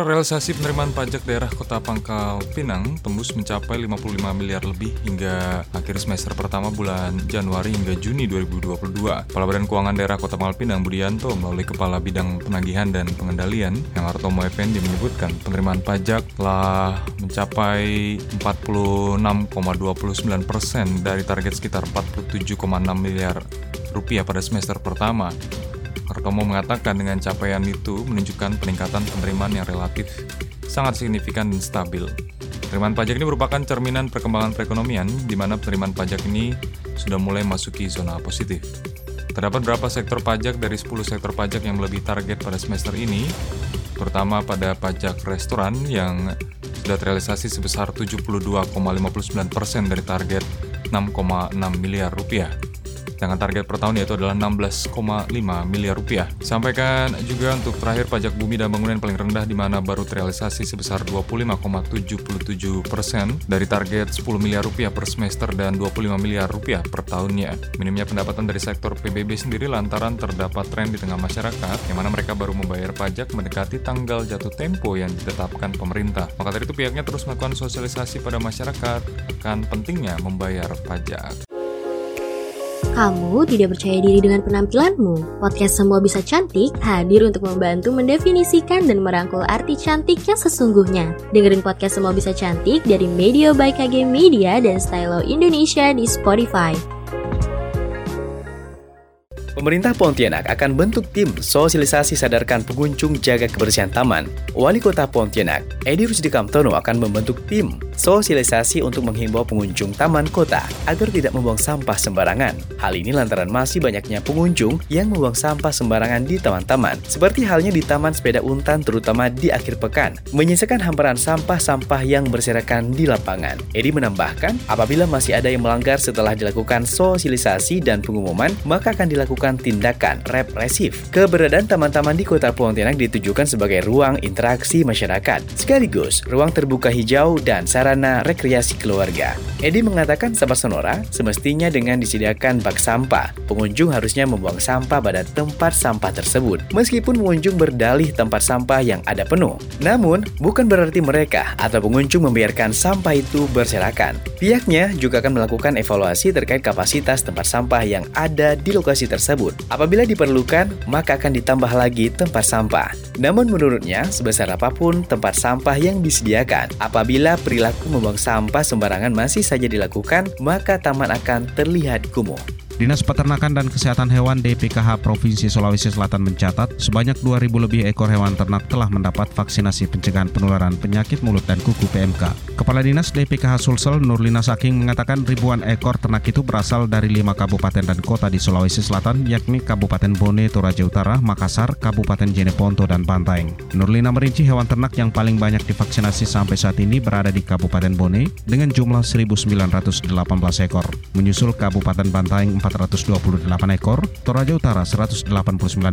Realisasi penerimaan pajak daerah Kota Pangkal Pinang tembus mencapai 55 miliar lebih hingga akhir semester pertama bulan Januari hingga Juni 2022. Kepala Badan Keuangan Daerah Kota Pangkal Pinang Budianto melalui Kepala Bidang Penagihan dan Pengendalian yang Artomo Effendi menyebutkan penerimaan pajak telah mencapai 46,29 persen dari target sekitar 47,6 miliar rupiah pada semester pertama. Kartomo mengatakan dengan capaian itu menunjukkan peningkatan penerimaan yang relatif sangat signifikan dan stabil. Penerimaan pajak ini merupakan cerminan perkembangan perekonomian di mana penerimaan pajak ini sudah mulai masuki zona positif. Terdapat beberapa sektor pajak dari 10 sektor pajak yang melebihi target pada semester ini, terutama pada pajak restoran yang sudah terrealisasi sebesar 72,59% dari target 6,6 miliar rupiah. Sedangkan target per tahun yaitu adalah 16,5 miliar rupiah. Sampaikan juga untuk terakhir pajak bumi dan bangunan paling rendah di mana baru terrealisasi sebesar 25,77 persen dari target 10 miliar rupiah per semester dan 25 miliar rupiah per tahunnya. Minimnya pendapatan dari sektor PBB sendiri lantaran terdapat tren di tengah masyarakat yang mana mereka baru membayar pajak mendekati tanggal jatuh tempo yang ditetapkan pemerintah. Maka dari itu pihaknya terus melakukan sosialisasi pada masyarakat akan pentingnya membayar pajak. Kamu tidak percaya diri dengan penampilanmu? Podcast Semua Bisa Cantik hadir untuk membantu mendefinisikan dan merangkul arti cantik yang sesungguhnya. Dengerin podcast Semua Bisa Cantik dari Media by KG Media dan Stylo Indonesia di Spotify. Pemerintah Pontianak akan bentuk tim sosialisasi sadarkan pengunjung jaga kebersihan taman. Wali Kota Pontianak, Edi Rusdi Kamtono akan membentuk tim sosialisasi untuk menghimbau pengunjung taman kota agar tidak membuang sampah sembarangan. Hal ini lantaran masih banyaknya pengunjung yang membuang sampah sembarangan di taman-taman, seperti halnya di Taman Sepeda Untan terutama di akhir pekan, menyisakan hamparan sampah-sampah yang berserakan di lapangan. Edi menambahkan, apabila masih ada yang melanggar setelah dilakukan sosialisasi dan pengumuman, maka akan dilakukan tindakan represif. Keberadaan taman-taman di kota Pontianak ditujukan sebagai ruang interaksi masyarakat, sekaligus ruang terbuka hijau dan sarana rekreasi keluarga. Edi mengatakan sampah sonora semestinya dengan disediakan bak sampah. Pengunjung harusnya membuang sampah pada tempat sampah tersebut, meskipun pengunjung berdalih tempat sampah yang ada penuh. Namun, bukan berarti mereka atau pengunjung membiarkan sampah itu berserakan. Pihaknya juga akan melakukan evaluasi terkait kapasitas tempat sampah yang ada di lokasi tersebut. Apabila diperlukan, maka akan ditambah lagi tempat sampah. Namun menurutnya, sebesar apa pun tempat sampah yang disediakan, apabila perilaku membuang sampah sembarangan masih saja dilakukan, maka taman akan terlihat kumuh. Dinas Peternakan dan Kesehatan Hewan DPKH Provinsi Sulawesi Selatan mencatat sebanyak 2.000 lebih ekor hewan ternak telah mendapat vaksinasi pencegahan penularan penyakit mulut dan kuku PMK. Kepala Dinas DPKH Sulsel Nurlina Saking mengatakan ribuan ekor ternak itu berasal dari lima kabupaten dan kota di Sulawesi Selatan yakni Kabupaten Bone, Toraja Utara, Makassar, Kabupaten Jeneponto, dan Banteng. Nurlina merinci hewan ternak yang paling banyak divaksinasi sampai saat ini berada di Kabupaten Bone dengan jumlah 1.918 ekor, menyusul Kabupaten Banteng 428 ekor, Toraja Utara 189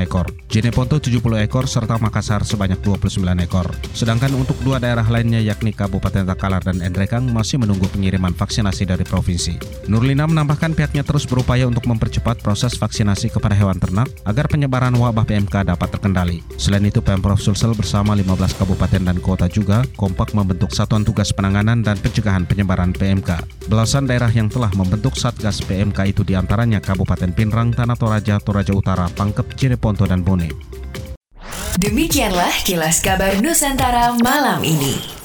ekor, Jeneponto 70 ekor, serta Makassar sebanyak 29 ekor. Sedangkan untuk dua daerah lainnya yakni Kabupaten Takalar dan Endrekang masih menunggu pengiriman vaksinasi dari provinsi. Nurlina menambahkan pihaknya terus berupaya untuk mempercepat proses vaksinasi kepada hewan ternak agar penyebaran wabah PMK dapat terkendali. Selain itu, Pemprov Sulsel bersama 15 kabupaten dan kota juga kompak membentuk Satuan Tugas Penanganan dan Pencegahan Penyebaran PMK. Belasan daerah yang telah membentuk Satgas PMK itu di antara antaranya Kabupaten Pinrang, Tanah Toraja, Toraja Utara, Pangkep, Cireponto, dan Bone. Demikianlah kilas kabar Nusantara malam ini.